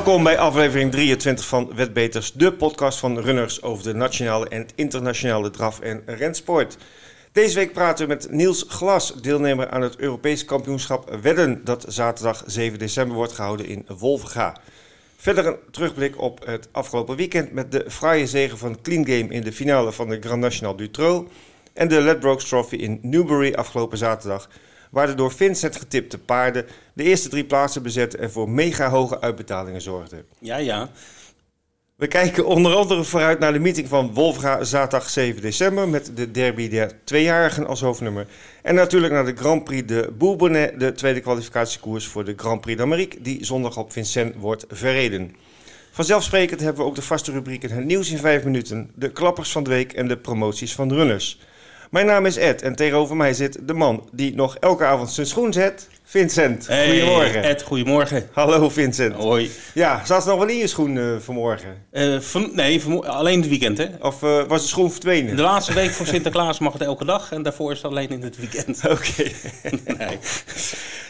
Welkom bij aflevering 23 van Wetbeters, de podcast van runners over de nationale en internationale draf- en rensport. Deze week praten we met Niels Glas, deelnemer aan het Europees kampioenschap Wedden, dat zaterdag 7 december wordt gehouden in Wolvenga. Verder een terugblik op het afgelopen weekend met de fraaie zegen van Clean Game in de finale van de Grand National Dutroux en de Ledbrokes Trophy in Newbury afgelopen zaterdag, waar de door Vincent getipte paarden de eerste drie plaatsen bezetten en voor mega hoge uitbetalingen zorgden. Ja, ja. We kijken onder andere vooruit naar de meeting van Wolfga zaterdag 7 december met de derby der tweejarigen als hoofdnummer. En natuurlijk naar de Grand Prix de Bourbonnais, de tweede kwalificatiekoers voor de Grand Prix d'Amérique, die zondag op Vincennes wordt verreden. Vanzelfsprekend hebben we ook de vaste rubrieken Het nieuws in 5 minuten, de klappers van de week en de promoties van de runners. Mijn naam is Ed en tegenover mij zit de man die nog elke avond zijn schoen zet, Vincent. Hey, Goedemorgen. Ed, goedemorgen. Hallo Vincent. Hoi. Ja, zat ze nog wel in je schoen eh, vanmorgen? Eh, van, nee, alleen het weekend, hè? Of eh, was de schoen verdwenen? De laatste week voor Sinterklaas mag het elke dag en daarvoor is het alleen in het weekend. Oké. Nee.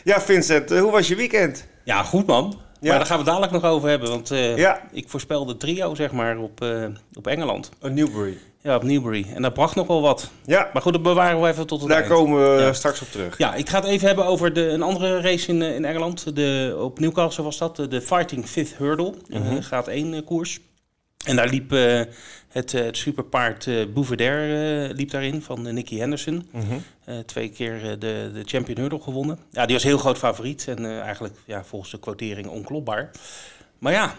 Ja, Vincent, hoe was je weekend? Ja, goed man. Ja. Maar daar gaan we dadelijk nog over hebben, want Ja. ik voorspelde trio, zeg maar, op, op Engeland. Oh, Newbury. Ja, op Newbury. En dat bracht nog wel wat. Ja, Maar goed, dat bewaren we even tot het daar eind. komen we Ja. straks op terug. Ja, ik ga het even hebben over de, een andere race in, eh, in Engeland. De, op Newcastle was dat, de, Fighting Fifth Hurdle. Eh, gaat één eh, koers. En daar liep het, het superpaard eh, liep daarin van Nicky Henderson. Mhm. Twee keer de, de Champion Hurdle gewonnen. Ja, die was heel groot favoriet en eigenlijk ja, volgens de quotering onklopbaar. Maar ja,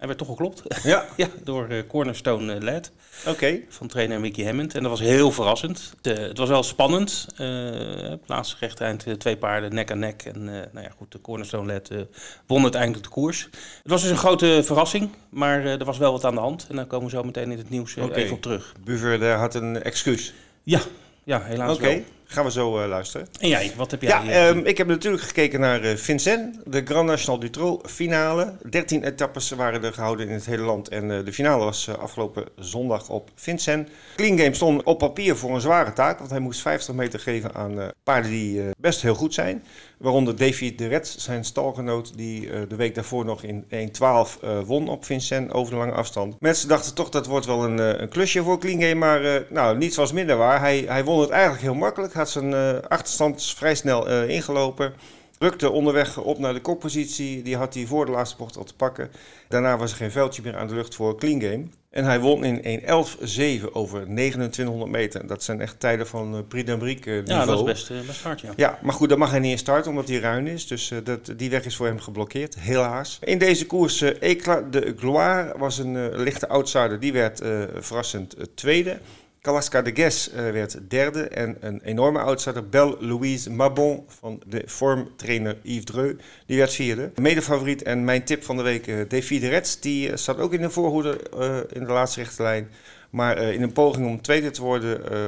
hij werd toch geklopt. Ja, ja, door eh, Cornerstone eh, Lad oké. van trainer Mickey Hammond. En dat was heel verrassend. De, het was wel spannend. Eh het laatste rechte eind twee paarden nek aan nek. En eh, nou ja, goed, de Cornerstone Lad eh, won uiteindelijk de koers. Het was dus een grote verrassing, maar eh, er was wel wat aan de hand. En daar komen we zo meteen in het nieuws even op terug. Buver daar had een excuus. Ja, ja helaas Oké, wel. Gaan we zo eh, luisteren. En jij, wat heb jij? Ja, eh, ehm, ik heb natuurlijk gekeken naar eh, Vincennes, de Grand National Dutroux finale. 13 etappes waren er gehouden in het hele land en de finale was afgelopen zondag op Vincennes. Clean Game stond op papier voor een zware taak, want hij moest 50 meter geven aan paarden die best heel goed zijn. Waaronder Davy de Rets, zijn stalgenoot, die de week daarvoor nog in 1.12 eh, won op Vincennes over de lange afstand. Mensen dachten toch dat wordt wel een, een klusje voor Clean Game, maar nou, niets was minder waar. Hij, hij won het eigenlijk heel makkelijk, had zijn eh, achterstand vrij snel eh, ingelopen. Rukte onderweg op naar de koppositie, die had hij voor de laatste bocht al te pakken. Daarna was er geen veldje meer aan de lucht voor Clean Game. En hij won in 1.11.7 over 2900 meter. Dat zijn echt tijden van eh, Prix niveau. ja, dat is best, eh, best hard, ja. Ja, maar goed, dan mag hij niet in starten omdat hij ruin is. Dus dat, die weg is voor hem geblokkeerd, helaas. In deze koers, Eclat de Gloire was een lichte outsider. Die werd verrassend tweede. Kalaska de Guess eh, werd derde. En een enorme outsider, Belle Louise Mabon van de vormtrainer Yves Dreux, die werd vierde. Medefavoriet en mijn tip van de week, eh Davy de Rets, die eh, zat ook in de voorhoede eh, in de laatste rechte lijn. Maar eh, in een poging om tweede te worden, eh,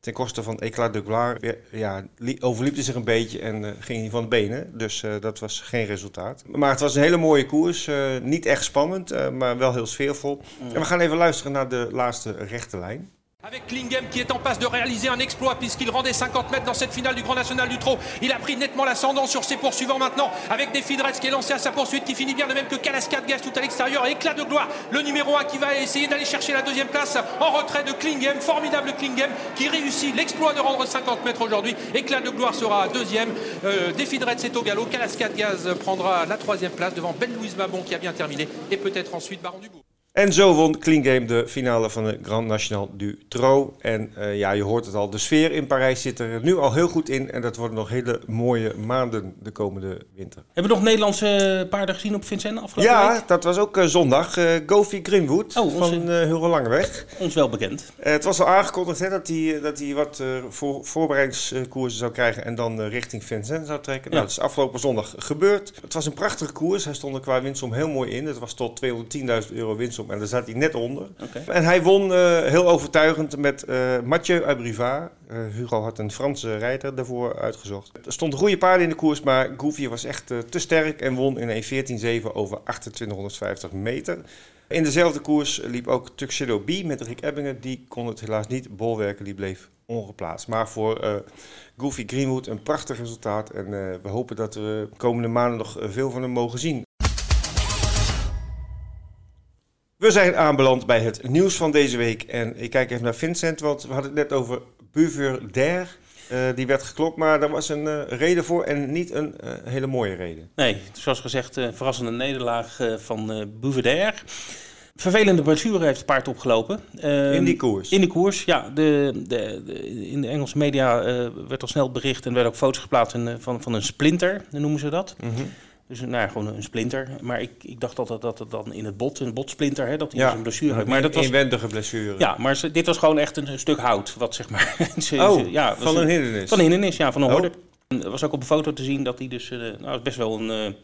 ten koste van Eclat de Gloire, ja, li- overliep hij zich een beetje en eh, ging hij van de benen. Dus eh, dat was geen resultaat. Maar het was een hele mooie koers. eh, niet echt spannend, eh, maar wel heel sfeervol. En we gaan even luisteren naar de laatste rechte lijn. Avec Klingem qui est en passe de réaliser un exploit puisqu'il rendait 50 mètres dans cette finale du Grand National du Trot. Il a pris nettement l'ascendant sur ses poursuivants maintenant avec des Fidrets qui est lancé à sa poursuite qui finit bien de même que Calascade Gage tout à l'extérieur. Éclat de gloire, le numéro 1 qui va essayer d'aller chercher la deuxième place en retrait de Klingem. Formidable Klingem qui réussit l'exploit de rendre 50 mètres aujourd'hui. Éclat de gloire sera deuxième. Euh, des est au galop. Calascade Gaz prendra la troisième place devant Belle Louise Mabon qui a bien terminé. Et peut-être ensuite Baron Dubourg. En zo won Clean Game de finale van de Grand National du Trot. En eh, ja, je hoort het al, de sfeer in Parijs zit er nu al heel goed in. En dat worden nog hele mooie maanden de komende winter. Hebben we nog Nederlandse paarden gezien op Vincennes afgelopen Ja, week? dat was ook eh, zondag. eh Gofi Greenwood Oh, onze- van Hugo Langeweg. Ons wel bekend. Het was al aangekondigd hè, dat hij dat hij wat voor, voorbereidingskoersen zou krijgen en dan richting Vincennes zou trekken. Nou, dat is afgelopen zondag gebeurd. Het was een prachtige koers. Hij stond er qua winstsom heel mooi in. Het was tot 210.000 euro en daar zat hij net onder. En hij won eh, heel overtuigend met eh Mathieu Abrivard. Eh, Hugo had een Franse rijder daarvoor uitgezocht. Er stonden goede paarden in de koers, maar Goofy was echt te sterk en won in een 14-7 over 2850 meter. In dezelfde koers liep ook Tuxedo B met Rick Ebbingen. Die kon het helaas niet bolwerken, die bleef ongeplaatst. Maar voor Goofy Greenwood een prachtig resultaat. En we hopen dat we komende maanden nog veel van hem mogen zien. We zijn aanbeland bij het nieuws van deze week. En ik kijk even naar Vincent, want we hadden het net over Buverdair. Uh, die werd geklopt, maar daar was een uh, reden voor en niet een uh, hele mooie reden. Nee, zoals gezegd, verrassende nederlaag van uh, Buverdair. Vervelende blessure heeft het paard opgelopen. Uh, in die koers? In de koers, ja. De, de, de in de Engelse media werd al snel bericht en werden ook foto's geplaatst van, van een splinter, noemen ze dat. Mm -hmm. Dus nou ja, gewoon een splinter. Maar ik, ik dacht altijd dat het dan in het bot, een botsplinter, hè, dat hij ja, dus een blessure had. Maar dat was inwendige blessure. Ja, maar ze, dit was gewoon echt een, een, stuk hout, wat zeg maar. ze, oh, ze, ja, van een hindernis. Van een hindernis, ja, van een oh. horde. Er was ook op een foto te zien dat hij dus, uh, nou, best wel een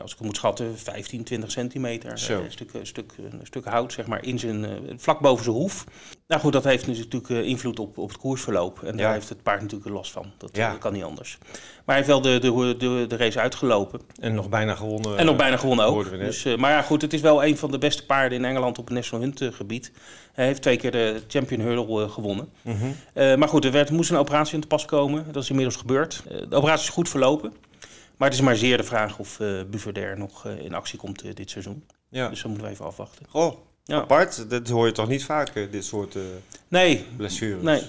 als ik het moet schatten, 15, 20 centimeter. Zo. Een, stuk, een, stuk, een stuk hout, zeg maar, in zijn, vlak boven zijn hoef. Nou goed, dat heeft natuurlijk invloed op, op het koersverloop. En daar heeft het paard natuurlijk last van. Dat, ja. dat, kan niet anders. Maar hij heeft wel de, de, de, de race uitgelopen. En nog bijna gewonnen. En nog bijna gewonnen ook. Dus, maar ja, goed, het is wel een van de beste paarden in Engeland op het National Hunt gebied. Hij heeft twee keer de Champion Hurdle gewonnen. Mm -hmm. uh, maar goed, er werd, moest een operatie in te pas komen. Dat is inmiddels gebeurd. de operatie is goed verlopen. Maar het is maar zeer de vraag of uh, Buverder nog uh, in actie komt uh, dit seizoen. Ja. Dus dat moeten we even afwachten. Goh, ja. apart. Dat hoor je toch niet vaak, dit soort nee. blessures? Nee.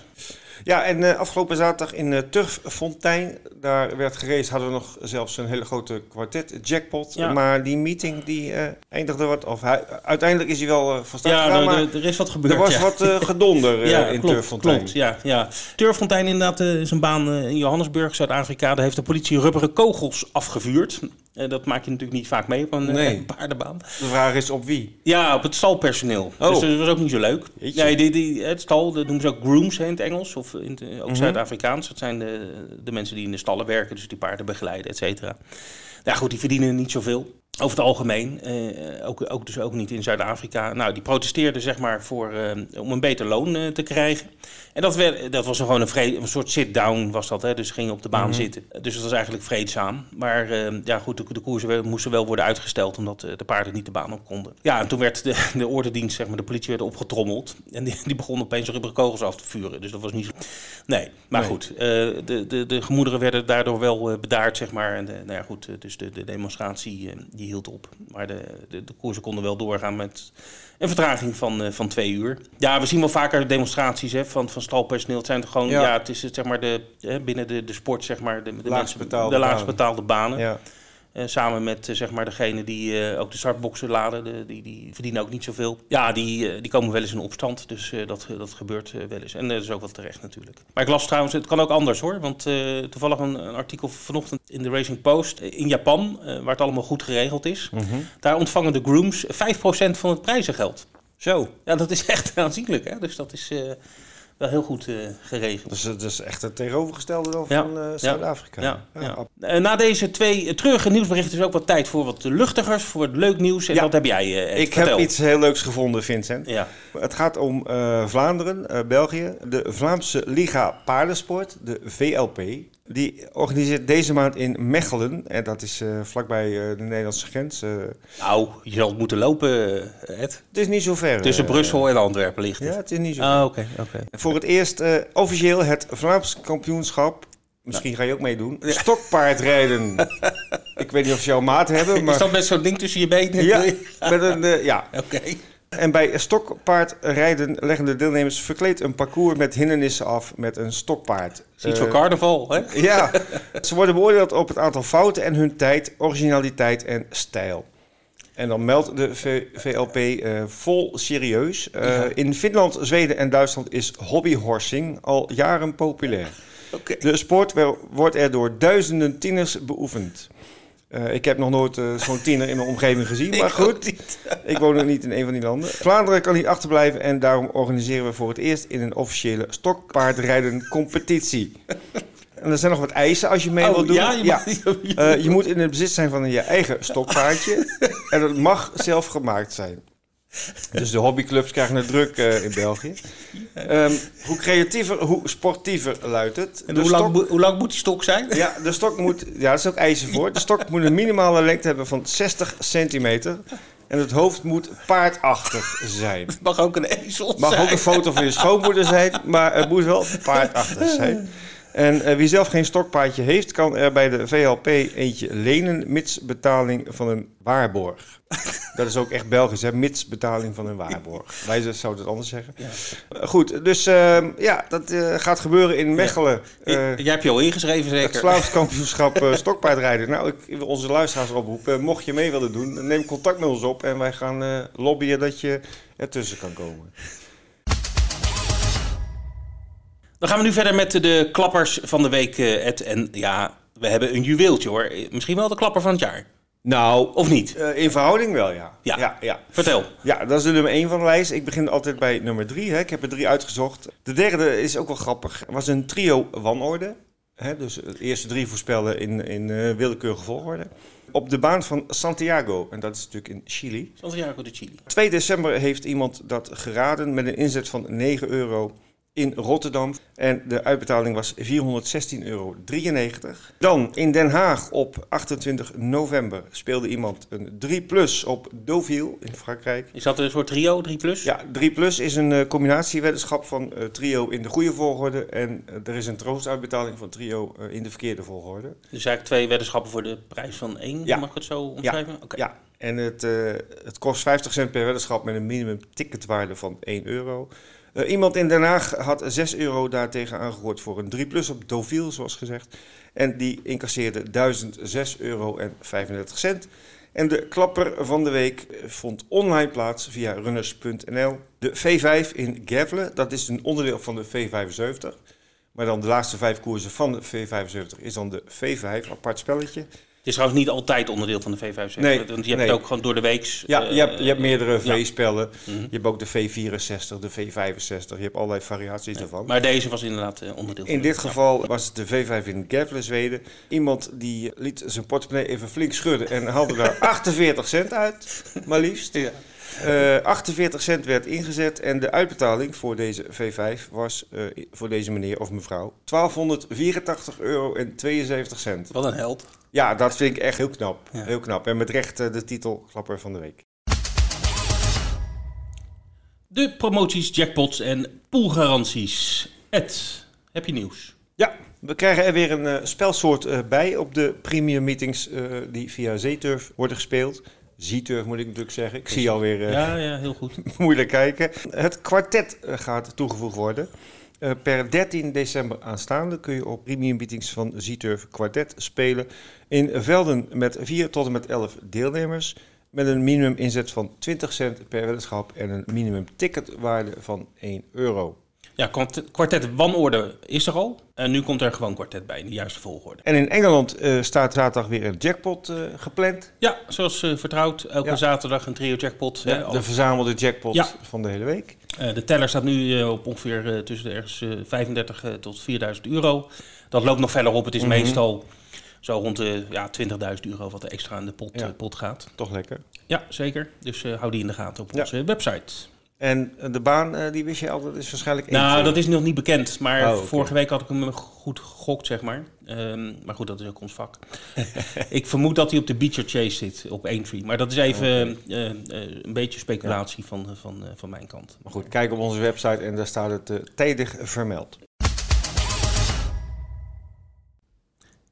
Ja, en uh, afgelopen zaterdag in uh, Turffontein, daar werd gereisd, hadden we nog zelfs een hele grote kwartet jackpot. Ja. Maar die meeting die uh, eindigde wat, of hij, uiteindelijk is hij wel van start ja, gegaan, maar er is wat gebeurd. Er was ja. wat gedonder in klopt, Turffontein. Klopt, ja, ja. Turffontein inderdaad is een baan in Johannesburg, Zuid-Afrika. Daar heeft de politie rubberen kogels afgevuurd. Dat maak je natuurlijk niet vaak mee op een nee. paardenbaan. De vraag is op wie? Ja, op het stalpersoneel. Oh. Dus dat was ook niet zo leuk. Nee, die, die, het stal, dat noemen ze ook grooms hè, in het Engels. Of in het, ook mm -hmm. Zuid-Afrikaans. Dat zijn de, de mensen die in de stallen werken, dus die paarden begeleiden, et cetera. Ja, goed, die verdienen niet zoveel. Over het algemeen, eh, ook, ook, dus ook niet in Zuid-Afrika. Nou, die protesteerden zeg maar voor, uh, om een beter loon uh, te krijgen. En dat, werd, dat was gewoon een, vrede, een soort sit-down was dat, hè? dus gingen op de baan mm -hmm. zitten. Dus dat was eigenlijk vreedzaam. Maar ja, goed, de, de koersen moesten wel worden uitgesteld omdat de paarden niet de baan op konden. Ja, en toen werd de, de ordendienst, zeg maar, de politie werd opgetrommeld. En die, die begon opeens rubberen kogels af te vuren. Dus dat was niet zo... Nee, maar nee. goed, de, de, de gemoederen werden daardoor wel bedaard, zeg maar. En nou ja, goed, dus de, de demonstratie die hield op. Maar de, de, de koersen konden wel doorgaan met een vertraging van, uh, van twee uur. Ja, we zien wel vaker demonstraties hè, van, van stalpersoneel. Het zijn toch gewoon, ja, ja het is zeg maar de, hè, binnen de, de sport, zeg maar, de, de, laagst betaalde, de laagst betaalde banen. Ja. Uh, samen met uh, zeg maar degene die uh, ook de startboxen laden, de, die, die verdienen ook niet zoveel. Ja, die, die komen wel eens in opstand, dus dat, dat gebeurt wel eens. En dat is ook wel terecht natuurlijk. Maar ik las trouwens, het kan ook anders hoor, want toevallig een, een, artikel vanochtend in de Racing Post in Japan, waar het allemaal goed geregeld is. Mm -hmm. Daar ontvangen de grooms 5% van het prijzengeld. Zo. Ja, dat is echt aanzienlijk hè, dus dat is wel heel goed uh, geregeld. Dus dat is echt het tegenovergestelde dan ja. van uh, Zuid-Afrika. Ja. Ja. Uh, na deze twee treurige nieuwsberichten is ook wat tijd voor wat luchtigers, voor het leuk nieuws. En wat heb jij Ik verteld? heb iets heel leuks gevonden, Vincent. Ja. Het gaat om Vlaanderen, België, de Vlaamse Liga Paardensport, de VLP. Die organiseert deze maand in Mechelen, en dat is uh, vlakbij uh, de Nederlandse grens. Uh, nou, je zal moeten lopen, Ed. Het is niet zo ver. Tussen Brussel en Antwerpen ligt het. Ja, het is niet zo ver. Ah, oké. Okay, okay. Voor het eerst officieel het Vlaams kampioenschap. Misschien ga je ook meedoen. Ja. Stokpaardrijden. Ik weet niet of ze jouw maat hebben, maar... Is dat met zo'n ding tussen je benen? Ja, met een... ja. Oké. Okay. En bij stokpaardrijden leggen de deelnemers verkleed een parcours met hindernissen af met een stokpaard. Iets voor uh, carnaval, hè? Ja, ze worden beoordeeld op het aantal fouten en hun tijd, originaliteit en stijl. En dan meldt de v VLP uh, vol serieus. Uh, ja. In Finland, Zweden en Duitsland is hobbyhorsing al jaren populair. Okay. De sport wordt er door duizenden tieners beoefend. Uh, ik heb nog nooit uh, zo'n tiener in mijn omgeving gezien, maar goed. ik woon nog niet in een van die landen. Vlaanderen kan niet achterblijven en daarom organiseren we voor het eerst in een officiële stokpaardrijden competitie. En er zijn nog wat eisen als je mee oh, wilt doen. Ja, je, ja. Uh, je moet in het bezit zijn van je eigen stokpaardje. en het mag zelf gemaakt zijn. Dus de hobbyclubs krijgen het druk uh, in België. Um, hoe creatiever, hoe sportiever luidt het. En hoe, lang, hoe, lang, moet die stok zijn? Ja, de stok moet, ja, dat is ook eisen voor. De stok moet een minimale lengte hebben van 60 centimeter. En het hoofd moet paardachtig zijn. Het mag ook een ezel mag zijn. ook een foto van je schoonmoeder zijn, maar het moet wel paardachtig zijn. En eh, wie zelf geen stokpaardje heeft, kan er bij de VLP eentje lenen, mits betaling van een waarborg. Dat is ook echt Belgisch, hè? mits betaling van een waarborg. Wij zouden het anders zeggen. Eh, goed, dus ehm, ja, dat eh, gaat gebeuren in Mechelen. Jij hebt je al ingeschreven, het zeker? Vlaams kampioenschap stokpaardrijden. Nou, ik wil onze luisteraars oproepen. Mocht je mee willen doen, neem contact met ons op. En wij gaan lobbyen dat je ertussen kan komen. Dan gaan we nu verder met de klappers van de week, eh, Ed. En ja, we hebben een juweeltje hoor. Misschien wel de klapper van het jaar. Nou, Of niet? eh, in verhouding wel, ja. Ja. ja, ja. Vertel. Ja, dat is de nummer 1 van de lijst. Ik begin altijd bij nummer 3. Ik heb er drie uitgezocht. De derde is ook wel grappig. Het was een trio wanorde. Hè, dus de eerste drie voorspellen in, in eh, willekeurige volgorde. Op de baan van Santiago. En dat is natuurlijk in Chili. Santiago de Chili. 2 december heeft iemand dat geraden met een inzet van 9 euro in Rotterdam. En de uitbetaling was 416,93 euro. Dan in Den Haag op 28 november speelde iemand een 3 plus op Deauville in Frankrijk. Is dat een soort trio, 3 plus? Ja, 3 plus is een eh, combinatieweddenschap van eh, trio in de goede volgorde. En eh, er is een troostuitbetaling van trio in de verkeerde volgorde. Dus eigenlijk twee weddenschappen voor de prijs van één, Ja. mag ik het zo omschrijven? Oké. Ja, en het, het kost 50 cent per weddenschap met een minimum ticketwaarde van 1 euro. Eh, iemand in Den Haag had 6 euro daartegen aangegooid voor een 3 plus op Deauville, zoals gezegd. En die incasseerde 1006 euro en 35 cent. En de klapper van de week vond online plaats via runners.nl. De V5 in Gavle, dat is een onderdeel van de V75. Maar dan de laatste vijf koersen van de V75 is dan de V5, apart spelletje. Het is trouwens niet altijd onderdeel van de V75. Nee, want je hebt nee. het ook gewoon door de weeks. Ja, eh, je hebt, je hebt meerdere. V-spellen. Mhm. Je hebt ook de V64, de V65. Je hebt allerlei variaties daarvan. Maar deze was inderdaad eh, onderdeel van In dit geval was het de V5 in Gavle, Zweden. Iemand die liet zijn portemonnee even flink schudden en haalde daar 48 cent uit, maar liefst. Eh, 48 cent werd ingezet en de uitbetaling voor deze V5 was eh, voor deze meneer of mevrouw 1284 euro en 72 cent. Wat een held. Ja, dat vind ik echt heel knap. Ja. Heel knap. En met recht eh, de titel Klapper van de Week. De promoties, jackpots en poolgaranties. Ed, heb je nieuws? Ja, we krijgen er weer een eh, spelsoort eh, bij op de premium meetings die via Zeeturf worden gespeeld. Zieturf moet ik natuurlijk zeggen. Ik zie alweer Ja, ja, heel goed. moeilijk kijken. Het kwartet gaat toegevoegd worden. Eh, per 13 december aanstaande kun je op premium meetings van Zieturf kwartet spelen. In velden met 4 tot en met 11 deelnemers. Met een minimum inzet van 20 cent per weddenschap en een minimum ticketwaarde van 1 euro. Ja, kwart- kwartet wanorde is er al. En nu komt er gewoon kwartet bij in de juiste volgorde. En in Engeland eh, staat zaterdag weer een jackpot eh, gepland. Ja, zoals eh, vertrouwd, elke Ja. zaterdag een trio jackpot. De, hè, de verzamelde jackpot Ja. van de hele week. De teller staat nu op ongeveer tussen de ergens eh, 35 eh, tot 4000 euro. Dat loopt nog verder op. Het is Mhm. meestal zo rond de ja, 20.000 euro wat er extra aan de pot, Ja. pot gaat. Toch lekker. Ja, zeker. Dus hou die in de gaten op Ja. onze website. En eh, de baan, eh, die wist je altijd, is waarschijnlijk Nou, dat is nog niet bekend. Maar Oh, vorige week had ik hem goed gegokt, zeg maar. Ehm, maar goed, dat is ook ons vak. ik vermoed dat hij op de Beecher Chase zit, op Aintree. Maar dat is even eh, eh, een beetje speculatie van, van, van mijn kant. Maar goed, kijk op onze website en daar staat het tijdig vermeld.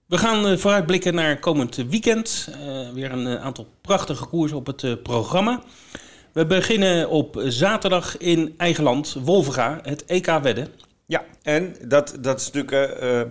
We gaan vooruitblikken naar komend weekend. Weer een aantal prachtige koersen op het programma. We beginnen op zaterdag in eigen land, Wolvega, het EK wedden. Ja, en dat, dat is natuurlijk eh, eh,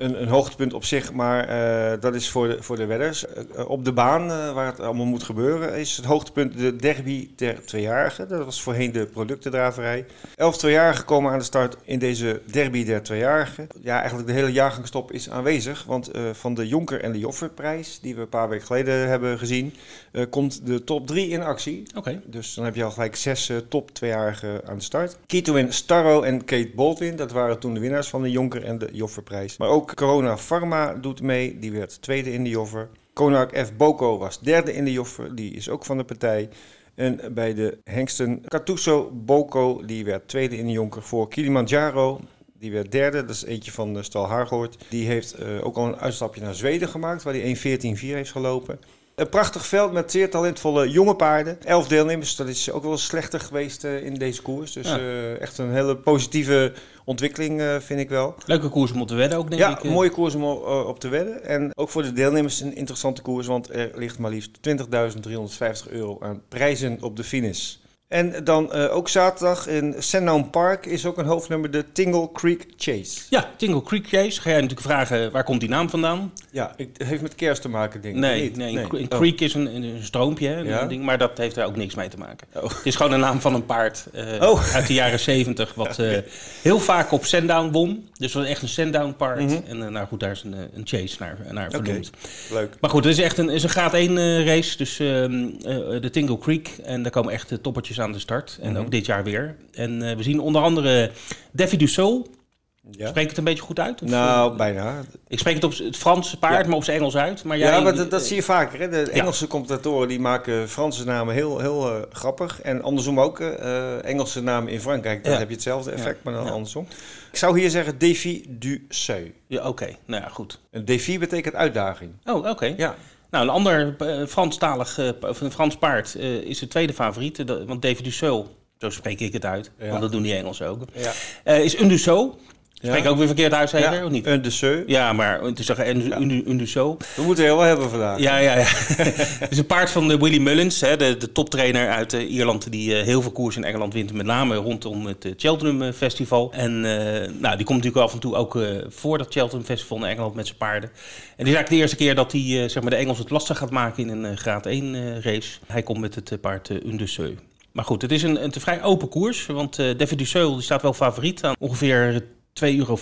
een, een hoogtepunt op zich, maar eh, dat is voor de, voor de wedders. Eh, op de baan, eh, waar het allemaal moet gebeuren, is het hoogtepunt de derby der tweejarigen. Dat was voorheen de productendraverij. Elf tweejarigen komen aan de start in deze derby der tweejarigen. Ja, eigenlijk de hele jaargangstop is aanwezig, want eh, van de Jonker en de Jofferprijs, die we een paar weken geleden hebben gezien, eh, komt de top 3 in actie. Oké. Dus dan heb je al gelijk zes eh, top tweejarigen aan de start. Kitowin, Starro en Kate Baldwin, dat waren toen de winnaars van de Jonker en de Jofferprijs. Maar ook Corona Pharma doet mee, die werd tweede in de Joffer. Konak F. Boko was derde in de Joffer, die is ook van de partij. En bij de hengsten Katuso Boko, die werd tweede in de Jonker voor Kilimanjaro. Die werd derde, dat is eentje van de Stal Haargoort. Die heeft eh, ook al een uitstapje naar Zweden gemaakt, waar hij 1.14.4 heeft gelopen. Een prachtig veld met zeer talentvolle jonge paarden. Elf deelnemers, dat is ook wel slechter geweest uh, in deze koers. Dus Ja. uh, echt een hele positieve ontwikkeling, uh, vind ik wel. Leuke koers om op te wedden ook, denk ja, ik. een mooie koers om op te wedden. En ook voor de deelnemers een interessante koers, want er ligt maar liefst 20.350 euro aan prijzen op de finish. En dan uh, ook zaterdag in Sandown Park is ook een hoofdnummer, de Tingle Creek Chase. Ja, Tingle Creek Chase. Ga jij natuurlijk vragen, waar komt die naam vandaan? Ja, het heeft met kerst te maken, denk ik. Nee, niet. nee, een creek is een, een stroompje, hè, Ja? een ding, maar dat heeft daar ook niks mee te maken. Oh. Het is gewoon de naam van een paard uh, Oh. uit de jaren zeventig, wat uh, heel vaak op Sandown won. Dus het was echt een Sandown paard. Mhm. En nou goed, daar is een, een chase naar, naar vernoemd. Leuk. Maar goed, het is echt een, is een graad 1 race, dus ehm, de Tingle Creek. En daar komen echt toppertjes aan de start. En Mhm. ook dit jaar weer. En uh, we zien onder andere Davy Dussault. Ja. Spreek ik het een beetje goed uit? Of, Nou, uh, bijna. Ik spreek het op het Franse paard, Ja. maar op zijn Engels uit. Maar Ja, maar dat, dat zie je vaker. Hè? De Ja. Engelse commentatoren die maken Franse namen heel, heel uh, grappig. En andersom ook. Uh, Engelse namen in Frankrijk, Ja. heb je hetzelfde effect, Ja. maar dan Ja. andersom. Ik zou hier zeggen défi du. Ja, oké. Nou ja, goed. Een défi betekent uitdaging. Oh, oké. Ja. Nou, een ander uh, Franstalig, uh, of een Frans paard uh, is de tweede favoriet. want David Dussault, zo spreek ik het uit, Ja. want dat doen die Engelsen ook. Ja. Is een Dussault. Spreek ik Ja. ook weer verkeerd uit, zeker? Ja, Of niet? Een de seu. Ja, maar is zeggen een, een, een Dussault. We moeten heel wel hebben vandaag. Ja, ja, ja. Het is een paard van de Willy Mullins, hè, de, de toptrainer uit eh, Ierland, die eh, heel veel koers in Engeland wint, met name rondom het eh, Cheltenham eh, Festival. En eh, nou, die komt natuurlijk af en toe ook eh, voor dat Cheltenham Festival naar Engeland met zijn paarden. En dit is eigenlijk de eerste keer dat hij eh, zeg maar de Engels het lastig gaat maken in een eh, graad 1 eh, race. Hij komt met het eh, paard uh, Undeseu. Maar goed, het is een, een te vrij open koers, want eh David Dussault die staat wel favoriet aan ongeveer 2,40 euro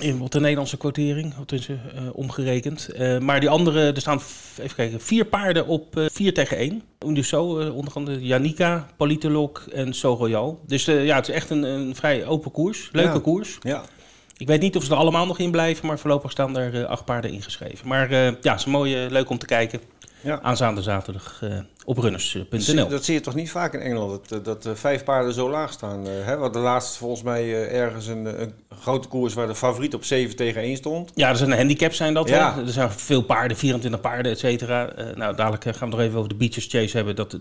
in wat de Nederlandse quotering, wat is omgerekend. Uh, maar die andere, er staan, even kijken, vier paarden op uh, 4 tegen 1. Dus zo, uh, onder andere Janika, Politolog en So Royal. Dus ja, het is echt een, een vrij open koers, leuke Ja. koers. Ja. Ik weet niet of ze er allemaal nog in blijven, maar voorlopig staan er acht paarden ingeschreven. Maar ja, het is mooi, leuk om te kijken. Ja. Aanstaande zaterdag uh, op runners.nl. Dat zie je toch niet vaak in Engeland, dat, dat uh, vijf paarden zo laag staan. Uh, hè? Want de laatste volgens mij ergens een, een, grote koers waar de favoriet op 7 tegen 1 stond. Ja, er zijn handicaps zijn dat. Ja. Hè? Er zijn veel paarden, 24 paarden, et cetera. Nou, dadelijk gaan we nog even over de Beaches Chase hebben. Dat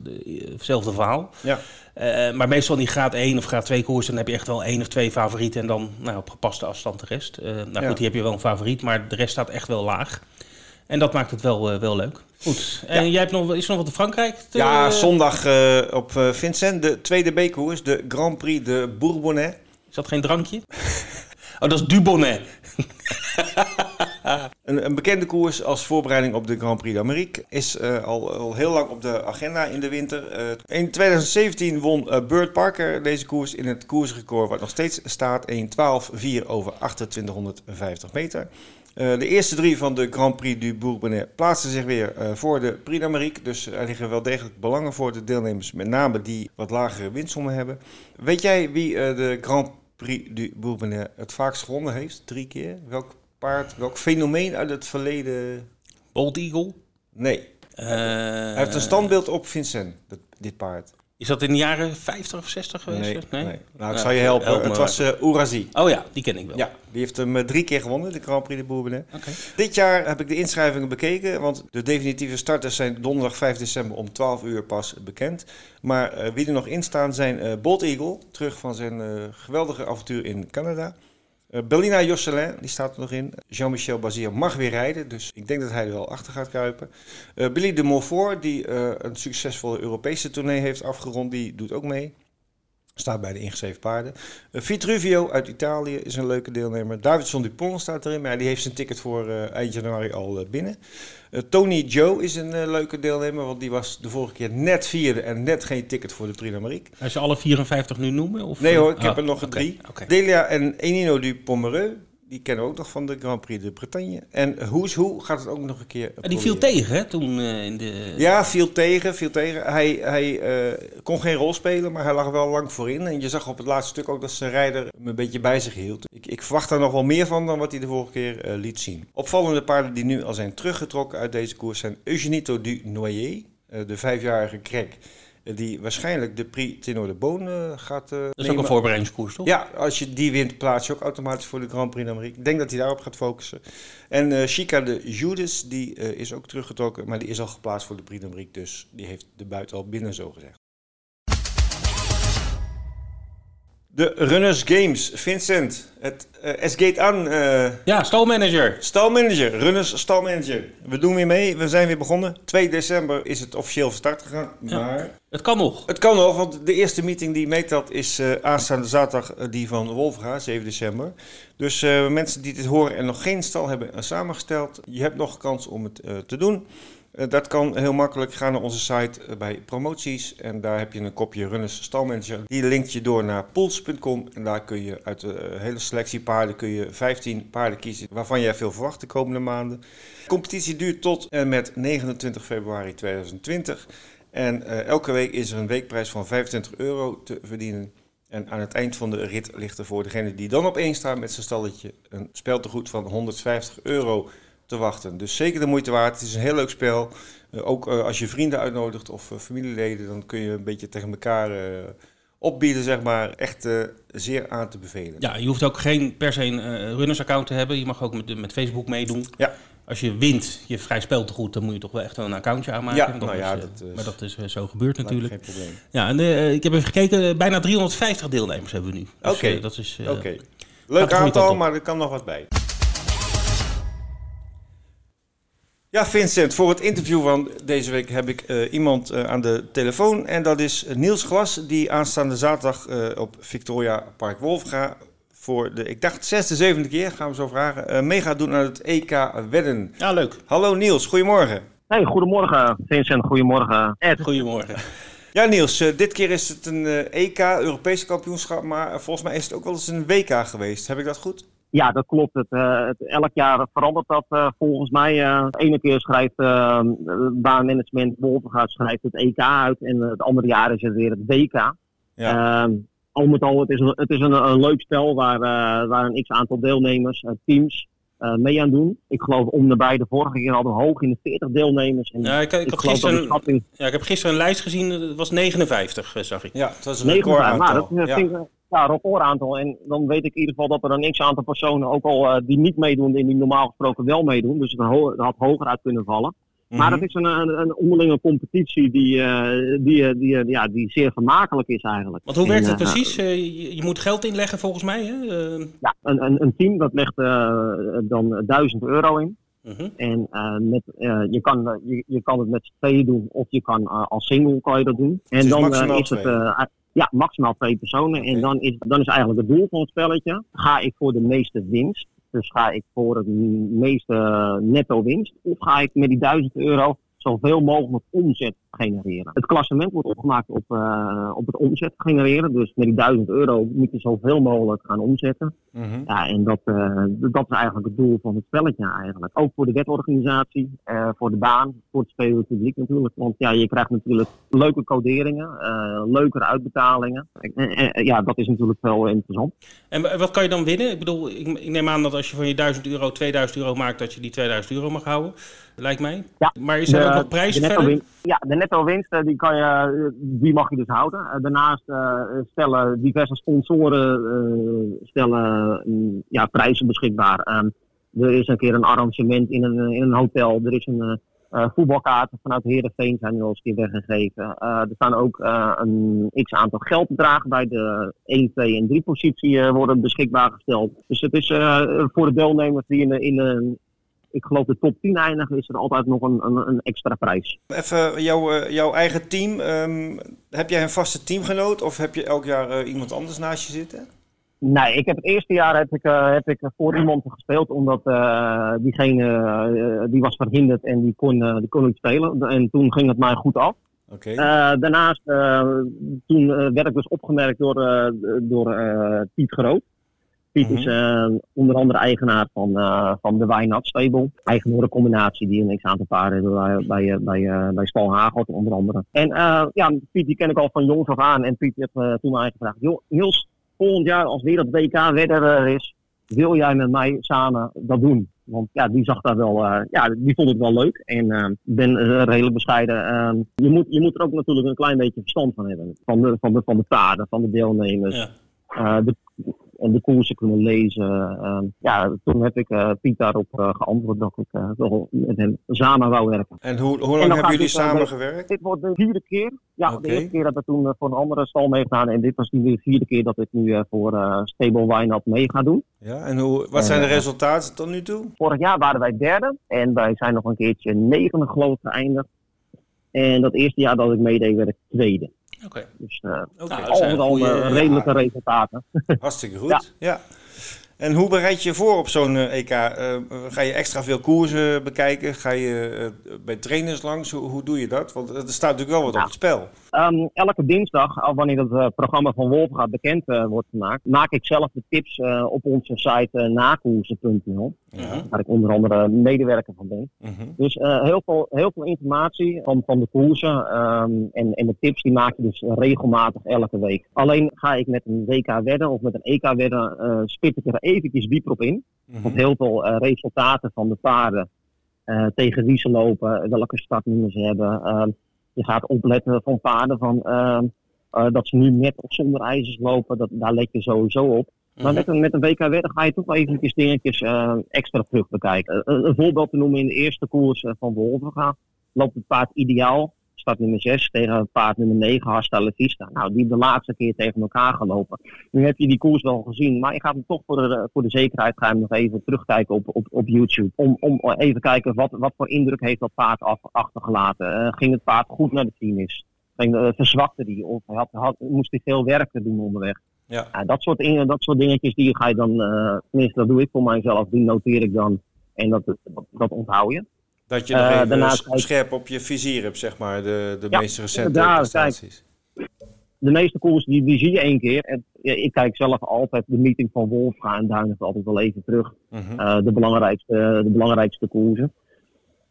hetzelfde verhaal. Ja. Uh, maar meestal in die graad 1 of graad 2 koers, dan heb je echt wel één of twee favorieten en dan nou, op gepaste afstand de rest. Uh, nou Ja. goed, hier heb je wel een favoriet, maar de rest staat echt wel laag. En dat maakt het wel, uh, wel leuk. Goed. En Ja. jij hebt nog, is er nog wat in Frankrijk? Te, Ja, zondag uh, op uh, Vincent, de tweede B-koers, de Grand Prix de Bourbonnais. Is dat geen drankje? oh, dat is Dubonnet. Een, een, bekende koers als voorbereiding op de Grand Prix d'Amérique is uh, al, al, heel lang op de agenda in de winter. In 2017 won Burt Parker deze koers in het koersrecord wat nog steeds staat 1.12.4 over 2850 meter. Uh, de eerste drie van de Grand Prix du Bourbonnais plaatsen zich weer uh, voor de Prix d'Amérique. Dus er liggen wel degelijk belangen voor de deelnemers, met name die wat lagere winstommen hebben. Weet jij wie uh, de Grand Prix du Bourbonnais het vaakst gewonnen heeft? Drie keer. Welk paard, welk fenomeen uit het verleden? Bold Eagle? Nee. Uh, Hij heeft een standbeeld op Vincent, dit paard. Is dat in de jaren 50 of 60 geweest? Nee, nee? nee. Nou, ik zal je helpen. help het was uh, Ourazi. Oh ja, die ken ik wel. Ja, die heeft hem uh, drie keer gewonnen, de Grand Prix de Bourbonnais. Okay. Dit jaar heb ik de inschrijvingen bekeken, want de definitieve starters zijn donderdag 5 december om 12 uur pas bekend. Maar uh, wie er nog in staan zijn uh, Bolt Eagle, terug van zijn geweldige avontuur in Canada. Uh, Bellina Josselin, die staat er nog in. Jean-Michel Bazir mag weer rijden, dus ik denk dat hij er wel achter gaat kruipen. Uh, Billy de Montfort, die uh, een succesvolle Europese tournee heeft afgerond, die doet ook mee. Staat bij de ingeschreven paarden. Uh, Vitruvio uit Italië is een leuke deelnemer. Davidson Dupont staat erin, maar die heeft zijn ticket voor uh, eind januari al uh, binnen. Tony Joe is een leuke deelnemer, want die was de vorige keer net vierde en net geen ticket voor de d'Amérique. Als je alle 54 nu noemen? Of? Nee hoor, ik Ah, heb er nog drie. Delia en Enino du Pomereux, die kennen we ook nog van de Grand Prix de Bretagne. En Who's Who gaat het ook nog een keer En die viel tegen, hè, toen eh, in de... Ja, viel tegen, viel tegen. Hij, hij eh, kon geen rol spelen, maar hij lag er wel lang voorin. En je zag op het laatste stuk ook dat zijn rijder hem een beetje bij zich hield. Ik, ik verwacht daar nog wel meer van dan wat hij de vorige keer eh, liet zien. Opvallende paarden die nu al zijn teruggetrokken uit deze koers zijn Eugenito du Noyer, de vijfjarige krek. Die waarschijnlijk de Prix Tenor de Beaune gaat uh, Dat is ook een voorbereidingskoers, toch? Ja, als je die wint, plaats je ook automatisch voor de Grand Prix d'Amérique. Ik denk dat hij daarop gaat focussen. En uh, Chica de Judas, die is ook teruggetrokken, maar die is al geplaatst voor de Prix d'Amérique. Dus die heeft de buiten al binnen, zo gezegd. De Runners Games, Vincent, het uh, S-Gate aan. Uh, ja, stalmanager. Stalmanager, Runners stalmanager. We doen weer mee, we zijn weer begonnen. 2 december is het officieel van start gegaan. Ja, maar het kan nog. Het kan nog, want de eerste meeting die meetelt is uh, aanstaande zaterdag die van Wolfga, 7 december. Dus mensen die dit horen en nog geen stal hebben samengesteld, je hebt nog kans om het te doen. Eh, dat kan heel makkelijk. Ga naar onze site eh, bij promoties en daar heb je een kopje Runners Stalmanager. Die linkt je door naar pools.com en daar kun je uit de eh, hele selectie paarden kun je 15 paarden kiezen waarvan jij veel verwacht de komende maanden. De competitie duurt tot en met 29 februari 2020 en elke week is er een weekprijs van 25 euro te verdienen. En aan het eind van de rit ligt er voor degene die dan op één staat met zijn stalletje een speltegoed van 150 euro te wachten. Dus zeker de moeite waard. Het is een heel leuk spel. Uh, ook uh, als je vrienden uitnodigt of uh, familieleden, dan kun je een beetje tegen elkaar opbieden, zeg maar. Echt zeer aan te bevelen. Ja, je hoeft ook geen per se een runnersaccount te hebben. Je mag ook met, met Facebook meedoen. Ja. Als je wint, je vrij speelt goed, dan moet je toch wel echt een accountje aanmaken. Ja, nou ja, is, dat, maar dat is zo gebeurd natuurlijk. Geen probleem. Ja, en ik heb even gekeken, bijna 350 deelnemers hebben we nu. Dus, Oké, okay. dat is. Oké. Leuk aantal, maar er kan nog wat bij. Ja, Vincent, voor het interview van deze week heb ik uh, iemand uh, aan de telefoon. En dat is Niels Glas, die aanstaande zaterdag uh, op Victoria Park Wolfga voor de, ik dacht, zesde, zevende keer, gaan we zo vragen, mee gaat doen aan het EK Wedden. Ja, leuk. Hallo Niels, goedemorgen. Hey, goedemorgen Vincent, goedemorgen Ed. Goedemorgen. Ja Niels, dit keer is het een EK, Europese kampioenschap, maar volgens mij is het ook wel eens een WK geweest. Heb ik dat goed? Ja, dat klopt. Het, uh, het, elk jaar verandert dat uh, volgens mij. Uh, de ene keer schrijft baanmanagement Wolvergaard schrijft het EK uit en het andere jaar is het weer het WK. Ja. Ehm, al met al, het is, een, het is een, een leuk spel waar, waar een x-aantal deelnemers, teams, mee aan doen. Ik geloof om de bij de vorige keer hadden we hoog in de 40 deelnemers. En ja, ik, ik, ik, had gisteren, schatting... ja, ik heb gisteren een lijst gezien, het was 59, zag ik. Ja, het was een record aantal. Nou, dat ja. vind ik, ja, recordaantal. En dan weet ik in ieder geval dat er een x-aantal personen, ook al uh, die niet meedoen, die normaal gesproken wel meedoen. Dus het had hoger uit kunnen vallen. Maar dat is een, een, een onderlinge competitie die, uh, die, die, ja, die zeer vermakelijk is eigenlijk. Want hoe werkt het precies? Je, je, moet geld inleggen volgens mij, hè? Ja, een, een, een, team dat legt dan 1000 euro in. -huh. En met, je, kan, je, je kan het met z'n tweeën doen of je kan als single kan je dat doen. En dus dan is het ja, maximaal twee personen. En dan is, dan is eigenlijk het doel van het spelletje. Ga ik voor de meeste winst? Dus ga ik voor het meeste netto winst? Of ga ik met die 1000 euro zoveel mogelijk omzet genereren. Het klassement wordt opgemaakt op, uh, op het omzet genereren. Dus met die 1000 euro moet je zoveel mogelijk gaan omzetten. Mm -hmm. Ja, en dat, uh, dat is eigenlijk het doel van het spelletje eigenlijk. Ook voor de wetorganisatie, uh, voor de baan, voor het spelende publiek natuurlijk. Want ja, je krijgt natuurlijk leuke coderingen, leukere uitbetalingen. ja, dat is natuurlijk wel interessant. En wat kan je dan winnen? Ik bedoel, ik, ik neem aan dat als je van je 1000 euro 2000 euro maakt, dat je die 2000 euro mag houden. Lijkt mij. Ja, maar is er ook nog prijzen? Ja, de netto winst die, kan je, die mag je dus houden. Daarnaast uh, stellen diverse sponsoren stellen, uh, ja, prijzen beschikbaar. er is een keer een arrangement in een, in een hotel. Er is een voetbalkaart vanuit Heerenveen zijn nu al eens een keer weggegeven. er staan ook een x-aantal geldbedragen bij de 1, 2 en 3 positie worden beschikbaar gesteld. Dus het is voor de deelnemers die in, in, ik geloof de top 10 eindigen, is er altijd nog een, een, een extra prijs. Even jouw, uh, jouw eigen team. Um, heb jij een vaste teamgenoot of heb je elk jaar uh, iemand anders naast je zitten? Nee, ik heb het eerste jaar heb ik, uh, heb ik voor iemand gespeeld, omdat diegene die was verhinderd en die kon, die kon niet spelen. En toen ging het mij goed af. Okay. daarnaast, toen werd ik dus opgemerkt door, door Piet Groot. Piet is uh, onder andere eigenaar van, uh, van de Wijnat Stable. Eigenorencombinatie die een x-aantal hebben bij, bij, bij, uh, bij Stal Hagel onder andere. En ja, Piet die ken ik al van jongs af aan. En Piet heeft toen mij gevraagd, joh Niels, volgend jaar als weer dat WK wedder is, wil jij met mij samen dat doen? Want ja, die zag daar wel, uh, ja, die vond ik wel leuk. En ik uh, ben uh, redelijk bescheiden. Je, moet, je moet er ook natuurlijk een klein beetje verstand van hebben. Van de, van de, van de paarden, van de deelnemers. Ja. De, en de koersen kunnen lezen. Uh, ja, toen heb ik uh, Piet daarop geantwoord dat ik wel met hem samen wou werken. En hoe, hoe lang hebben jullie samen gewerkt? Dit wordt de vierde keer. Ja, okay. de eerste keer dat ik toen voor een andere stal mee gedaan. En dit was nu de vierde keer dat ik nu voor Stable Wijnap mee ga doen. Ja, en hoe, wat zijn de resultaten tot nu toe? Vorig jaar waren wij derde. En wij zijn nog een keertje negende geloof geëindigd. En dat eerste jaar dat ik meedeed werd ik tweede. Oké. Dus uh, okay. al met al uh, redelijke resultaten. Hartstikke goed. Ja. ja. En hoe bereid je je voor op zo'n uh, EK? ga je extra veel koersen bekijken? Ga je bij trainers langs? Hoe, hoe, doe je dat? Want er staat natuurlijk wel wat ja. op het spel. Um, elke dinsdag, al wanneer het uh, programma van Wolf gaat bekend uh, wordt gemaakt, maak ik zelf de tips uh, op onze site nakoersen.nl. Ja. Waar ik onder andere medewerker van ben. Mhm. Dus heel, veel, heel veel informatie van, van de koersen um, en, en de tips die maak je dus regelmatig elke week. Alleen ga ik met een WK wedden of met een EK wedden, spit ik er eventjes dieper op in. Mhm. Want heel veel resultaten van de paarden, tegen wie ze lopen, welke startnummers ze hebben. Ehm, je gaat opletten van paarden van, uh, uh, dat ze nu met of zonder ijzers lopen. Dat, daar let je sowieso op. Maar met een, met een WK wedden ga je toch wel eventjes dingetjes uh, extra terug bekijken. een voorbeeld te noemen in de eerste koers van Wolverga loopt het paard ideaal. Start nummer 6 tegen het paard nummer 9, Hasta Vista. Nou, die de laatste keer tegen elkaar gelopen. Nu heb je die koers wel gezien, maar je gaat hem toch voor de, voor de zekerheid ga hem nog even terugkijken op, op, op YouTube. Om, om even kijken wat, wat voor indruk heeft dat paard af, achtergelaten. Uh, ging het paard goed naar de finish? Ging, uh, verzwakte die? Of had, had, moest hij veel werk doen onderweg? Ja. Dat, soort, dat soort dingetjes die ga je dan, tenminste dat doe ik voor mijzelf, die noteer ik dan. En dat, dat, dat onthoud je. Dat je nog Uh, even daarnaast scherp op je vizier hebt, zeg maar, de, de Ja, meest recente prestaties. de meeste koers die, die zie je één keer. En, ja, ik kijk zelf altijd de meeting van Wolfga en Duinen altijd wel even terug. Mhm. Eh, de, belangrijkste, de belangrijkste koersen.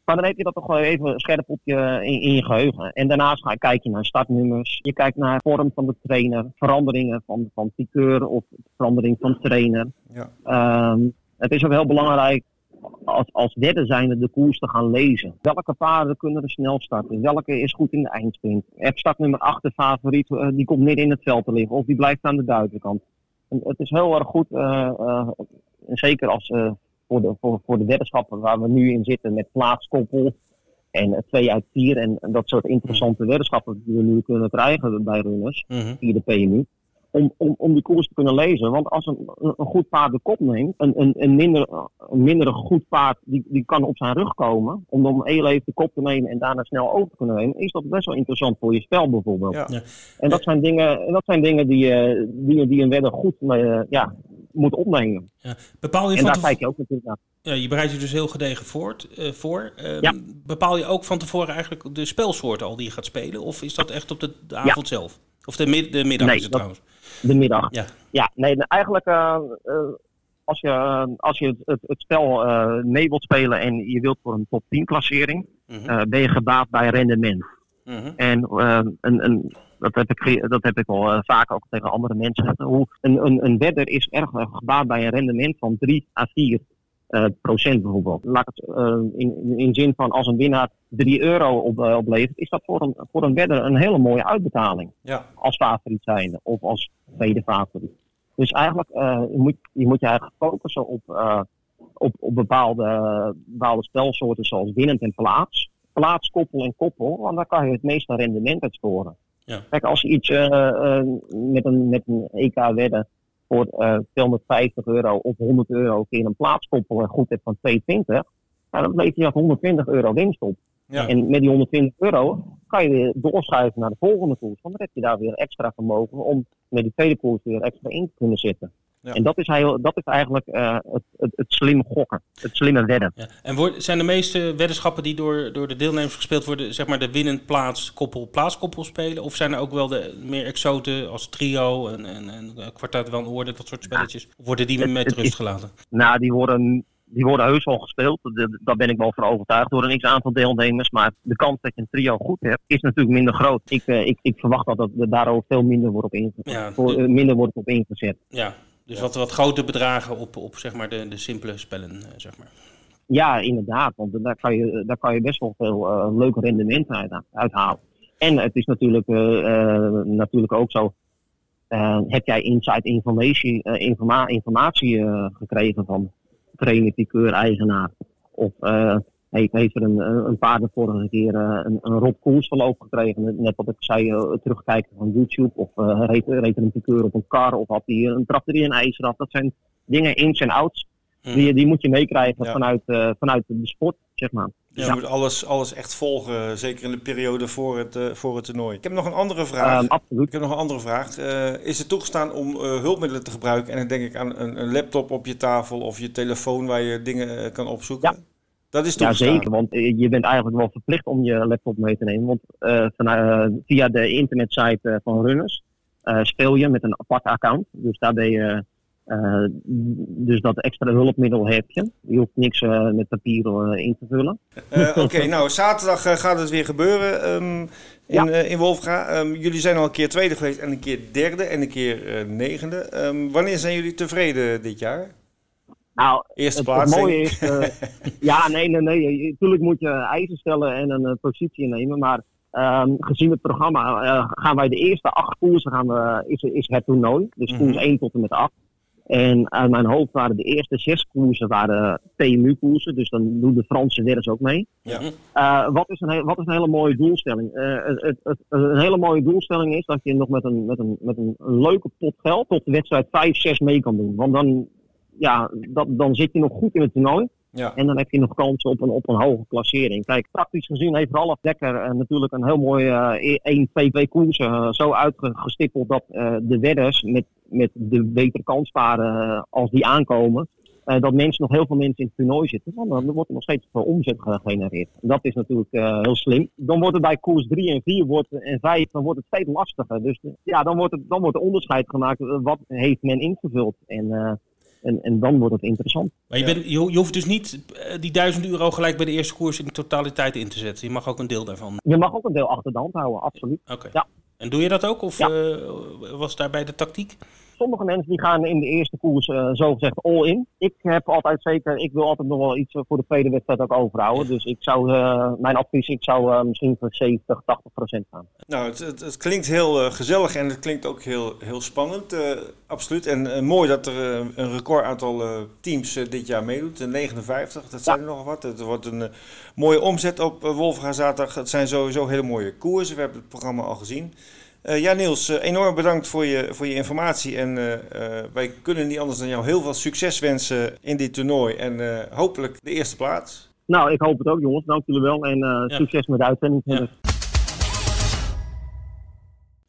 Maar dan heb je dat toch wel even scherp op je, in, in je geheugen. En daarnaast ga kijk je naar startnummers. Je kijkt naar vorm van de trainer. Veranderingen van, van piqueur of verandering van trainer. Ja. Ehm, het is ook heel belangrijk als, als derde zijnde de koers te gaan lezen. Welke paarden kunnen er snel starten? Welke is goed in de eindsprint? Heb startnummer 8 de favoriet, eh, die komt midden in het veld te liggen. Of die blijft aan de buitenkant. En het is heel erg goed, eh, eh, zeker als, voor, de, voor, voor de weddenschappen waar we nu in zitten met plaatskoppel. En 2 uit 4 en, en dat soort interessante weddenschappen die we nu kunnen krijgen bij runners Mhm. via de PMU. Om, om, om die koers te kunnen lezen. Want als een, een goed paard de kop neemt, een, een, een, minder, een minder goed paard die, die kan op zijn rug komen. Om dan heel even de kop te nemen en daarna snel over te kunnen nemen. Is dat best wel interessant voor je spel bijvoorbeeld. Ja. Ja. En dat zijn dingen, en dat zijn dingen die, eh, die, die een wedder goed eh, ja, moet opnemen. Ja. Bepaal je En van daar kijk je ook natuurlijk naar. Ja, je bereidt je dus heel gedegen voort, eh, voor. Ehm, Ja. Bepaal je ook van tevoren eigenlijk de spelsoorten al die je gaat spelen? Of is dat echt op de, de avond zelf? Of de, mid- de middag Nee, is het dat- trouwens? De middag. Ja. Ja, nee, eigenlijk eh, eh, als je, eh, als je het, het, het spel eh, mee wilt spelen en je wilt voor een top 10 klassering, Mhm. ben je gebaat bij rendement. Mhm. En een, een, dat, heb ik, dat heb ik wel eh, vaak ook tegen andere mensen. Hoe, een, een, een wedder is erg gebaat bij een rendement van 3 à 4 eh, procent bijvoorbeeld. Laat het eh, in, in, in zin van als een winnaar 3 euro op, eh, oplevert, is dat voor een, voor een wedder een hele mooie uitbetaling Ja. als favoriet zijnde of als tweede favoriet. Dus eigenlijk eh, je moet je moet je eigenlijk focussen op, eh, op, op bepaalde, bepaalde spelsoorten zoals winnend en plaats. Plaats, koppel en koppel, want daar kan je het meeste rendement uit scoren. Ja. Kijk, als je iets eh, eh, met, een, met een EK wedden voor eh 250 euro of 100 euro keer een plaatskoppel en goed hebt van 220, nou, dan levert je dat 120 euro winst op. Ja. En met die 120 euro kan je weer doorschuiven naar de volgende koers. Want dan heb je daar weer extra vermogen om met die tweede koers weer extra in te kunnen zitten. Ja. En dat is, heel, dat is eigenlijk eh, het, het, het slim gokken, het slimme wedden. Ja. En wordt- zijn de meeste weddenschappen die door, door de deelnemers gespeeld worden, zeg maar de winnend plaats, koppel, plaatskoppel spelen? Of zijn er ook wel de meer exoten als trio en, en, en kwartet van orde, dat soort spelletjes? Of worden die Het- met het rust is- gelaten? Nou, die worden, die worden heus wel gespeeld. Daar ben ik wel van overtuigd door een x-aantal deelnemers. Maar de kans dat je een trio goed hebt, is natuurlijk minder groot. Ik, eh, ik, ik verwacht dat er daarover veel minder wordt op, ingezet. Ja, voor, de- eh, minder wordt op ingezet. Ja, dus wat, wat grote bedragen op, op zeg maar de, de simpele spellen, eh, zeg maar. Ja, inderdaad. Want daar kan je, daar kan je best wel veel uh, leuke rendementen uit, uithalen. En het is natuurlijk, uh, natuurlijk ook zo. heb jij inside informatie, informa informatie gekregen van trainer, piqueur, eigenaar? Of heeft, heeft er een, een paar de vorige keer een, een Rob Koels verloop gekregen? Net wat ik zei, terugkijken van YouTube. Of reed, reed er een piqueur op een kar? Of had hij een trapte hij een? Dat zijn dingen ins en outs Mhm. Die, die moet je meekrijgen vanuit, uh, vanuit de sport, zeg maar. Dus je moet alles, alles echt volgen, zeker in de periode voor het, uh, voor het toernooi. Ik heb nog een andere vraag. Um, absoluut. Ik heb nog een andere vraag. Uh, is het toegestaan om hulpmiddelen te gebruiken? En dan denk ik aan een, een, laptop op je tafel of je telefoon waar je dingen kan opzoeken. Ja. Dat is toegestaan. Ja, zeker. Want je bent eigenlijk wel verplicht om je laptop mee te nemen. Want vanuit, via de internetsite van Runners speel je met een apart account. Dus daar ben je uh, dus dat extra hulpmiddel heb je. Je hoeft niks uh, met papier uh, in te vullen. Oké, nou zaterdag gaat het weer gebeuren um, in, ja. in Wolfga. Um, jullie zijn al een keer tweede geweest en een keer derde en een keer negende. Um, wanneer zijn jullie tevreden dit jaar? Nou, Eerste het, het mooie is... ja, nee, nee, nee. Natuurlijk moet je eisen stellen en een positie innemen, maar... Um, gezien het programma uh, gaan wij de eerste acht koersen gaan we, is, is het toernooi. Dus koers mm -hmm. 1 tot en met 8. En uit mijn hoofd waren de eerste zes koersen waren PMU-koersen. Dus dan doen de Franse weer ook mee. Ja. Wat, is een, wat is een hele mooie doelstelling? Het, het, een hele mooie doelstelling is dat je nog met een, met een, met een, leuke pot geld tot de wedstrijd 5, 6 mee kan doen. Want dan, ja, dat, dan zit je nog goed in het toernooi. Ja. En dan heb je nog kansen op een, op een hoge klassering. Kijk, praktisch gezien heeft Ralf Dekker uh, natuurlijk een heel mooi uh, 1-2-2 koers uh, zo uitgestippeld dat de wedders met met de betere kanssparen eh, als die aankomen. Uh, dat mensen nog heel veel mensen in het toernooi zitten. Dan, dan wordt er nog steeds veel omzet gegenereerd. En dat is natuurlijk uh, heel slim. Dan wordt het bij koers 3 en 4 wordt, en 5 dan wordt het steeds lastiger. Dus ja, dan wordt, het, dan wordt er onderscheid gemaakt. Wat heeft men ingevuld? En, en, en dan wordt het interessant. Maar je, bent, je, je hoeft dus niet die 1000 euro gelijk bij de eerste koers in de totaliteit in te zetten. Je mag ook een deel daarvan. Je mag ook een deel achter de hand houden, absoluut. Oké. Ja. En doe je dat ook? Of ja. was daarbij de tactiek? Sommige mensen die gaan in de eerste koers uh, zogezegd all in. Ik heb altijd zeker, ik wil altijd nog wel iets voor de tweede wedstrijd ook overhouden. Dus ik zou, uh, mijn advies, ik zou uh, misschien voor 70, 80 procent gaan. Nou, het, het, het klinkt heel gezellig en het klinkt ook heel, heel spannend. absoluut. En mooi dat er een record aantal teams dit jaar meedoet. 59, dat zijn er nog wat. Het wordt een mooie omzet op Wolfga zaterdag. Het zijn sowieso hele mooie koersen. We hebben het programma al gezien. Uh, ja, Niels, uh, enorm bedankt voor je, voor je informatie. En uh, wij kunnen niet anders dan jou heel veel succes wensen in dit toernooi. En hopelijk de eerste plaats. Nou, ik hoop het ook, jongens. Dank jullie wel. En ja. succes met de uitzending. Ja.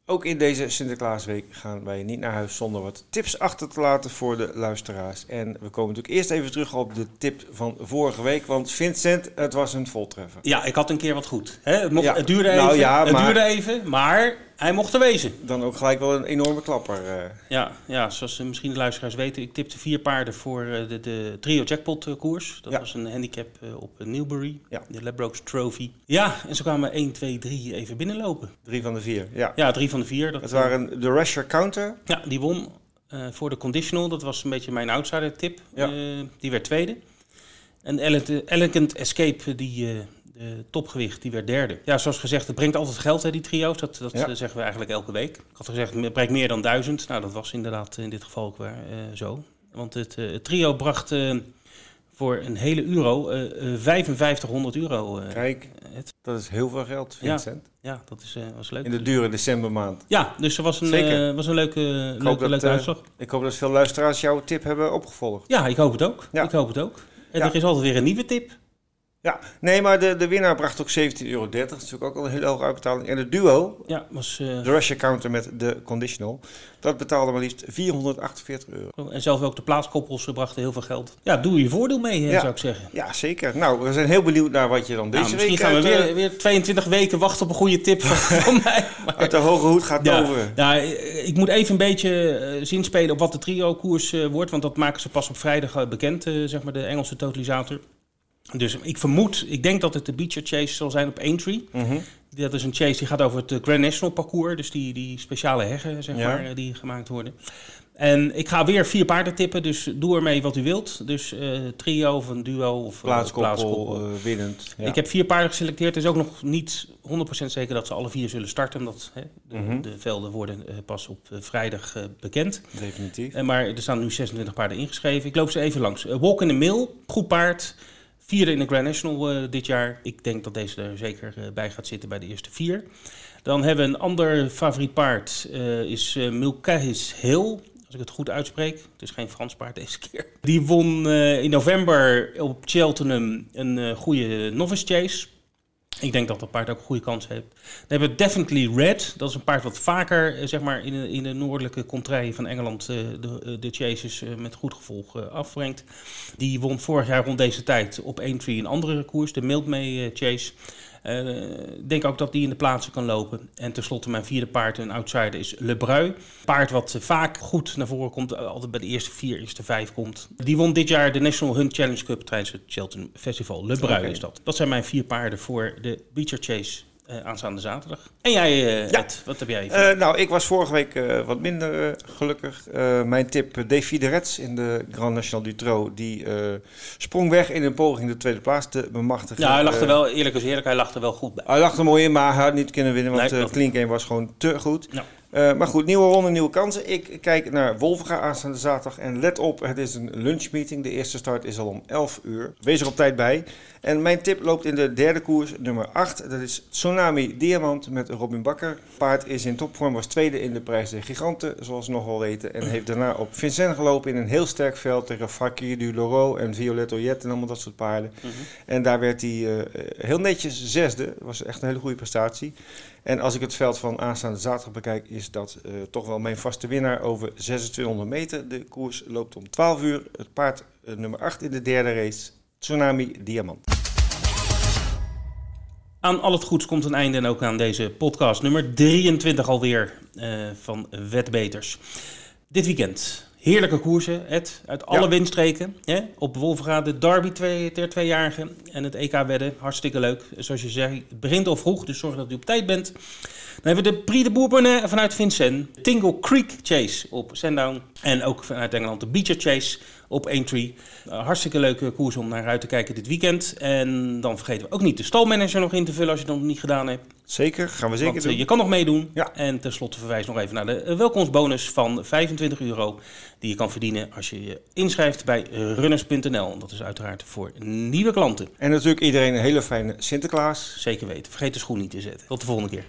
Ook in deze Sinterklaasweek gaan wij niet naar huis zonder wat tips achter te laten voor de luisteraars. En we komen natuurlijk eerst even terug op de tip van vorige week. Want Vincent, het was een voltreffer. Ja, ik had een keer wat goed. Hè? Het, mocht, ja. het duurde nou even, nou ja, het duurde even, maar hij mocht er wezen. Dan ook gelijk wel een enorme klapper. Uh. Ja, ja, zoals uh, misschien de luisteraars weten, ik tipte vier paarden voor uh, de, de trio jackpot koers. Dat ja. was een handicap op Newbury, ja. de Ladbrokes Trophy. Ja, en zo kwamen 1, 2, 3 even binnenlopen. Drie van de vier, ja. Ja, drie van de vier. Dat het waren de Rusher Counter. Ja, die won voor de conditional. Dat was een beetje mijn outsider tip. Ja. die werd tweede. En Elegant Escape, die uh, topgewicht, die werd derde. Ja, zoals gezegd, het brengt altijd geld, hè, die trio's. Dat, dat ja. zeggen we eigenlijk elke week. Ik had gezegd, het brengt meer dan duizend. Nou, dat was inderdaad in dit geval ook weer uh, zo. Want het, uh, het trio bracht voor een hele euro 5500 euro. Kijk, het. dat is heel veel geld, Vincent. Ja, ja dat is, was leuk. In de dure decembermaand. Ja, dus er was een, was een leuke, leuke, leuke uitslag. Ik hoop dat veel luisteraars jouw tip hebben opgevolgd. Ja, ik hoop het ook. Ja. Ik hoop het ook. En er is altijd weer een nieuwe tip. Ja, nee, maar de, de winnaar bracht ook 17,30 euro. Dat is natuurlijk ook al een hele hoge uitbetaling. En de duo, ja, was, uh... de Russia counter met de conditional, dat betaalde maar liefst 448 euro. Oh, en zelf ook de plaatskoppels brachten heel veel geld. Ja, doe je voordeel mee, ja. zou ik zeggen. Ja, zeker. Nou, we zijn heel benieuwd naar wat je dan deze nou, week... Misschien gaan we weer, weer 22 weken wachten op een goede tip van, van mij. Maar... Uit de hoge hoed gaat ja, over. Ja, ik moet even een beetje uh, zinspelen op wat de trio-koers uh, wordt. Want dat maken ze pas op vrijdag bekend, zeg maar de Engelse totalisator. Dus ik vermoed, ik denk dat het de Beecher Chase zal zijn op Aintree. Mm Dat is een chase die gaat over het Grand National parcours. Dus die, die speciale heggen, zeg maar, die gemaakt worden. En ik ga weer vier paarden tippen, dus doe ermee wat u wilt. Dus uh, trio of een duo of plaatskoppel, plaatskoppel. Uh, winnend. Ja. Ik heb vier paarden geselecteerd. Het is ook nog niet 100% zeker dat ze alle vier zullen starten. Omdat hè, de, mm -hmm. de, velden worden uh, pas op vrijdag bekend. Definitief. maar er staan nu 26 paarden ingeschreven. Ik loop ze even langs. Walk in the Mill, goed paard. Vierde in de Grand National dit jaar. Ik denk dat deze er zeker bij gaat zitten bij de eerste vier. Dan hebben we een ander favoriet paard, uh, is uh, Milkahis Hill. Als ik het goed uitspreek. Het is geen Frans paard deze keer. Die won uh, in november op Cheltenham een goede novice chase. Ik denk dat dat paard ook goede kans heeft. Dan hebben we Definitely Red. Dat is een paard wat vaker zeg maar, in, de, in de noordelijke contraille van Engeland de, de chases met goed gevolg afbrengt. Die won vorig jaar rond deze tijd op 1-3 een andere koers, de Mildmay Chase. Ik denk ook dat die in de plaatsen kan lopen. En tenslotte mijn vierde paard, een outsider, is Le Brui. Paard wat vaak goed naar voren komt, altijd bij de eerste vier, eerste vijf komt. Die won dit jaar de National Hunt Challenge Cup tijdens het Cheltenham Festival. Le Brui okay. is dat. Dat zijn mijn vier paarden voor de Beecher Chase uh, aanstaande zaterdag. En jij, uh, ja. Ed, wat heb jij? Uh, nou, ik was vorige week wat minder gelukkig. mijn tip, Davy de Rets in de Grand National Dutro, die sprong weg in een poging de tweede plaats te bemachtigen. Ja, hij lag er wel, eerlijk is eerlijk, hij lag er wel goed bij. Hij lag er mooi in, maar hij had niet kunnen winnen, want nee, was gewoon te goed. Ja. Uh, maar goed, nieuwe ronde, nieuwe kansen. Ik kijk naar Wolfga aanstaande zaterdag. En let op, het is een lunchmeeting. De eerste start is al om 11 uur. Wees er op tijd bij. En mijn tip loopt in de derde koers, nummer 8. Dat is Tsunami Diamant met Robin Bakker. Paard is in topvorm, was tweede in de prijs de Giganten, zoals we nog wel weten. En heeft daarna op Vincent gelopen in een heel sterk veld tegen Fakir du Loro en Violetto Jet en allemaal dat soort paarden. Mm -hmm. En daar werd hij uh, heel netjes zesde. Dat was echt een hele goede prestatie. En als ik het veld van aanstaande zaterdag bekijk, is dat uh, toch wel mijn vaste winnaar over 2600 meter. De koers loopt om 12 uur. Het paard uh, nummer 8 in de derde race, Tsunami Diamant. Aan al het goeds komt een einde en ook aan deze podcast nummer 23 alweer uh, van Wetbeters. Dit weekend Heerlijke koersen, Ed, uit alle ja. windstreken. Hè? Op Wolverga de Derby twee, ter tweejarige en het EK wedden. Hartstikke leuk. Zoals je zegt, het begint al vroeg, dus zorg dat u op tijd bent. Dan hebben we de Prix de Bourbonnais vanuit Vincent. Tingle Creek Chase op Sandown. En ook vanuit Engeland de Beecher Chase op Aintree. Uh, hartstikke leuke koers om naar uit te kijken dit weekend. En dan vergeten we ook niet de stalmanager nog in te vullen als je dat nog niet gedaan hebt. Zeker, gaan we zeker eh, doen. Je kan nog meedoen. En tenslotte verwijs nog even naar de eh, welkomstbonus van 25 euro. Die je kan verdienen als je je inschrijft bij runners.nl. Dat is uiteraard voor nieuwe klanten. En natuurlijk iedereen een hele fijne Sinterklaas. Zeker weten. Vergeet de schoen niet te zetten. Tot de volgende keer.